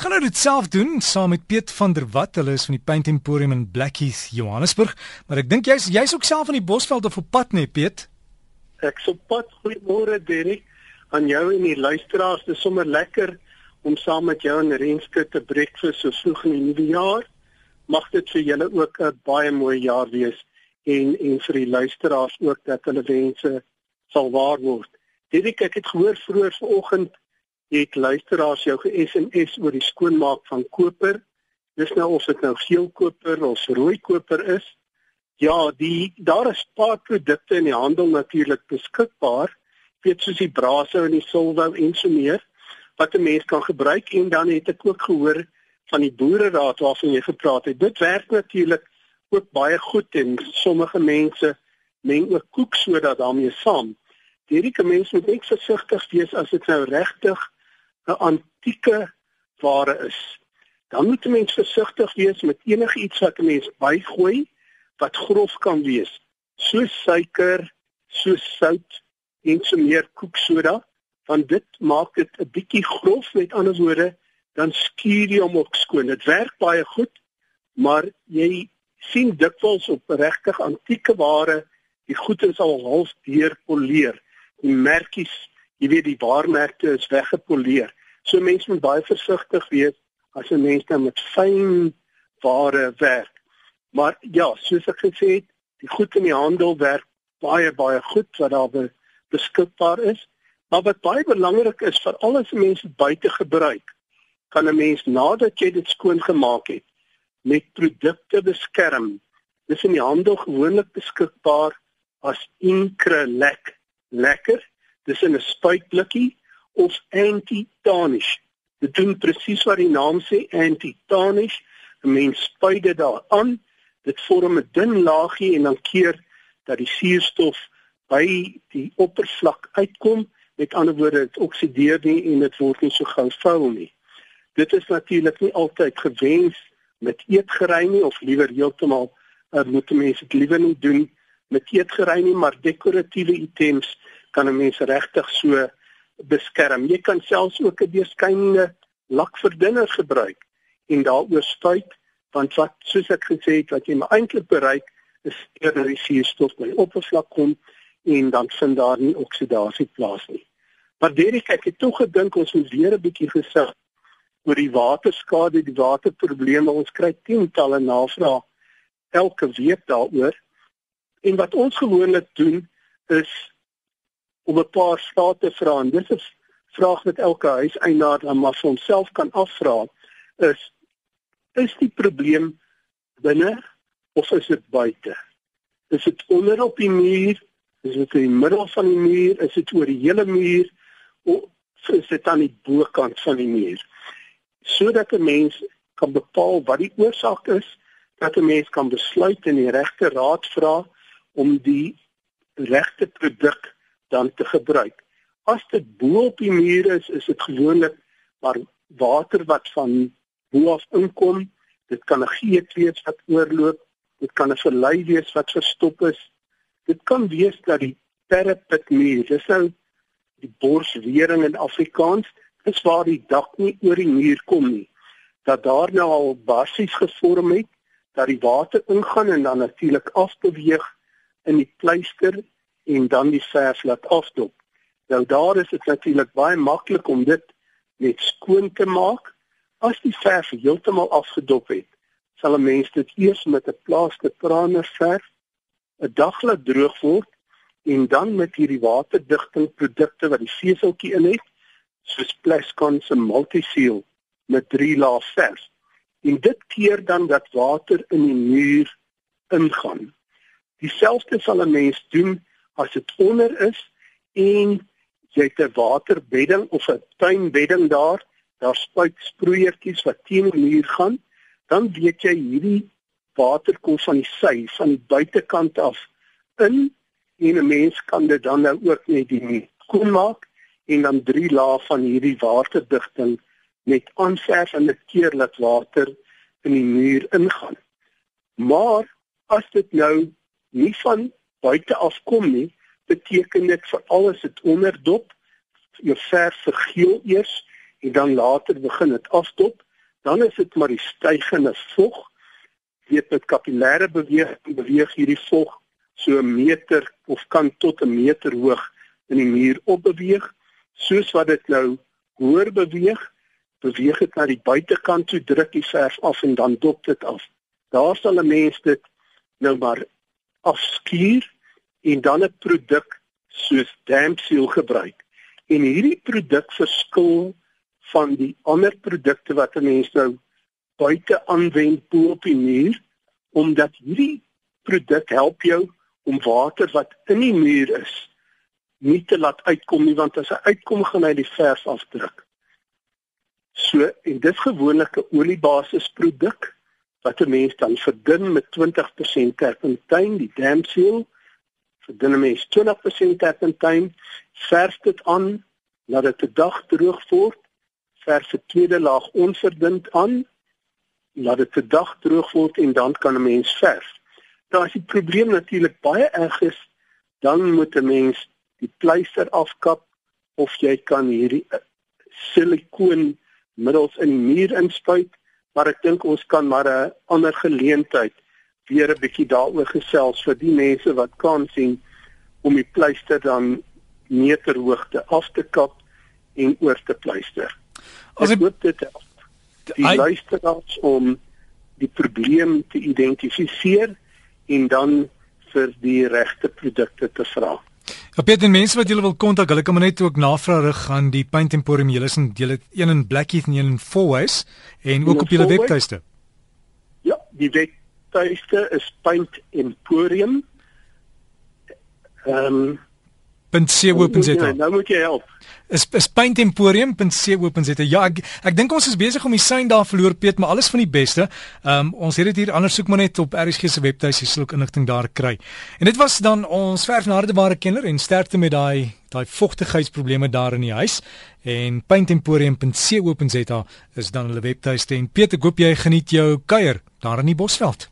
Ons gaan nou dit self doen saam met Piet van der Walt. Hulle is van die Paint Emporium in Blackheath, Johannesburg. Maar ek dink jy's jy's ook self van die Bosveld of op pad nee, Piet. Ek sop pad. Goeiemôre Derek. Aan jou en die luisteraars, dis sommer lekker om saam met jou en Renske te breakfast so vroeg in die nuwe jaar. Mag dit vir julle ook 'n baie mooi jaar wees en en vir die luisteraars ook dat hulle wense sal waar word. Derek, ek het gehoor vroeër vanoggend het luisteraars jou ge-SMS oor die skoonmaak van koper. Dis nou of dit nou geel koper of rooi koper is. Ja, die daar is paar produkte in die handel natuurlik beskikbaar, weet soos die Brasou en die Solvou en so meer wat 'n mens kan gebruik en dan het ek ook gehoor van die boereraad waarvan jy gepraat het. Dit werk natuurlik ook baie goed en sommige mense meng ook koeksoda daarmee saam. Hierdie mense moet net versigtig wees as dit nou regtig 'n antieke ware is. Dan moet 'n mens versigtig wees met enige iets wat 'n mens bygooi wat grof kan wees, soos suiker, soos sout en so meer koeksoda, want dit maak dit 'n bietjie grof met ander woorde, dan skuur jy hom ook skoon. Dit werk baie goed, maar jy sien dikwels op regtig antieke ware die goed is al half deurpoleer. Die merkies jy weet die waarmerke is weggepoleer. So mense moet baie versigtig wees as 'n mens dan met fyn ware werk. Maar ja, soos ek gesê het, die goed in die handel werk baie baie goed wat daar be, beskikbaar is. Maar wat baie belangrik is vir al die mense buite gebruik, kan 'n mens nadat jy dit skoon gemaak het met produkte beskerm. Dis in die handel gewoonlik beskikbaar as Increlec. Lekker dis in 'n spuitblikkie of anti-tarnish. Dit doen presies wat die naam sê, anti-tarnish. 'n Mens spuit dit daaraan, dit vorm 'n dun laagie en dan keer dat die suurstof by die oppervlak uitkom. Met ander woorde, dit oksideer nie en dit word nie so gou vuil nie. Dit is natuurlik nie altyd gewens met eetgerei nie of liewer heeltemal uh, moet mense dit liewer nie doen met eetgerei nie, maar dekoratiewe items kan 'n mens regtig so beskerm. Jy kan selfs ook 'n deurskynende lakverdunner gebruik en daaroor spuit want wat soos ek gesê het wat jy maar eintlik bereik is eerder die suurstof by oppervlak kom en dan vind daar nie oksidasie plaas nie. Maar Derek, ek het tog gedink ons moet weer 'n bietjie gesig oor die waterskade, die waterprobleme. Ons kry tientalle navrae elke week daaroor. En wat ons gewoonlik doen is om 'n paar state te vra en dis 'n vraag wat elke huiseienaar dan maar vir homself kan afvra is is die probleem binne of is dit buite? Is dit onder op die muur? Is dit in die middel van die muur? Is dit oor die hele muur? Of is dit aan die bokant van die muur? Sodat 'n mens kan bepaal wat die oorsaak is, dat 'n mens kan besluit en die regte raad vra om die regte produk dan te gebruik. As dit bo op die muur is, is dit gewoonlik maar water wat van bo af inkom. Dit kan 'n geet wees wat oorloop, dit kan 'n verlei wees wat verstop is. Dit kan wees dat die parapet muur, dis nou die borswering in Afrikaans, dis waar die dak nie oor die muur kom nie. Dat daar nou al basies gevorm het dat die water ingaan en dan natuurlik afbeweeg in die pleister en dan die verf laat afdop. Nou daar is dit natuurlik baie maklik om dit net skoon te maak. As die verf heeltemal afgedop het, sal 'n mens dit eers met 'n plaaste praner verf 'n dag laat droog word en dan met hierdie waterdigting produkte wat die veseltjie in het, soos Plascon se Multiseal met 3 lae verf. En dit keer dan dat water in die muur ingaan. Dieselfde sal 'n mens doen as dit onder is en jy het 'n waterbedding of 'n tuinbedding daar, daar spuit sproeiertjies wat teen die muur gaan, dan weet jy hierdie water kom van die sy van die buitekant af in en 'n mens kan dit dan nou ook net die skoon maak en dan drie lae van hierdie waterdigting met aanverf en 'n keer laat water in die muur ingaan. Maar as dit nou nie van buite afkom nie, beteken dit vir alles dit onderdop, jou verf vergeel eers en dan later begin dit afdop, dan is dit maar die stygende vog. Weet met kapillêre beweging beweeg hierdie vog so 'n meter of kan tot 'n meter hoog in die muur opbeweeg. Soos wat dit nou hoër beweeg, beweeg dit na die buitekant toe, druk die verf af en dan dop dit af. Daar sal 'n mens dit nou maar afskuur en dan 'n produk soos damp seal gebruik. En hierdie produk verskil van die ander produkte wat 'n mens nou buite aanwend bo op die muur omdat hierdie produk help jou om water wat in die muur is nie te laat uitkom nie want as hy uitkom gaan hy die verf afdruk. So en dit gewoonlik 'n oliebasis produk wat 'n mens dan verdun met 20% terpentyn, die damp seal. Verdun 'n mens 20% terpentyn, verf dit aan laat dit 'n dag droog word verf 'n tweede laag onverdund aan, laat dit 'n dag droog word en dan kan 'n mens verf. Nou as die probleem natuurlik baie erg is, dan moet 'n mens die pleister afkap of jy kan hierdie eh, silikoon middels in die muur inspuit, maar ek dink ons kan maar 'n ander geleentheid weer 'n bietjie daaroor gesels vir die mense wat kan sien om die pleister dan meterhoogte af te kap en oor te pleister. As ek hoop dit help. Die I... luisteraars om die probleem te identifiseer en dan vir die regte produkte te vra. Ja, Peter, mense wat julle wil kontak, hulle kan maar net ook navraag rig aan die Paint Emporium. Julle is in julle een in Blackheath en een in Fourways en ook op julle webtuiste. Ja, die webtuiste is Paint Emporium. Ehm um, .co.za. Nou moet jy help is is paintemporium.co.za. Ja, ek ek dink ons is besig om die sein daar verloor Piet, maar alles van die beste. Ehm um, ons het dit hier anders soek maar net op RSG se webtuis, jy sal ook inligting daar kry. En dit was dan ons verfnardebare kenner en sterkte met daai daai vogtigheidsprobleme daar in die huis en paintemporium.co.za is dan hulle webtuiste en Piet, ek hoop jy geniet jou kuier daar in die Bosveld.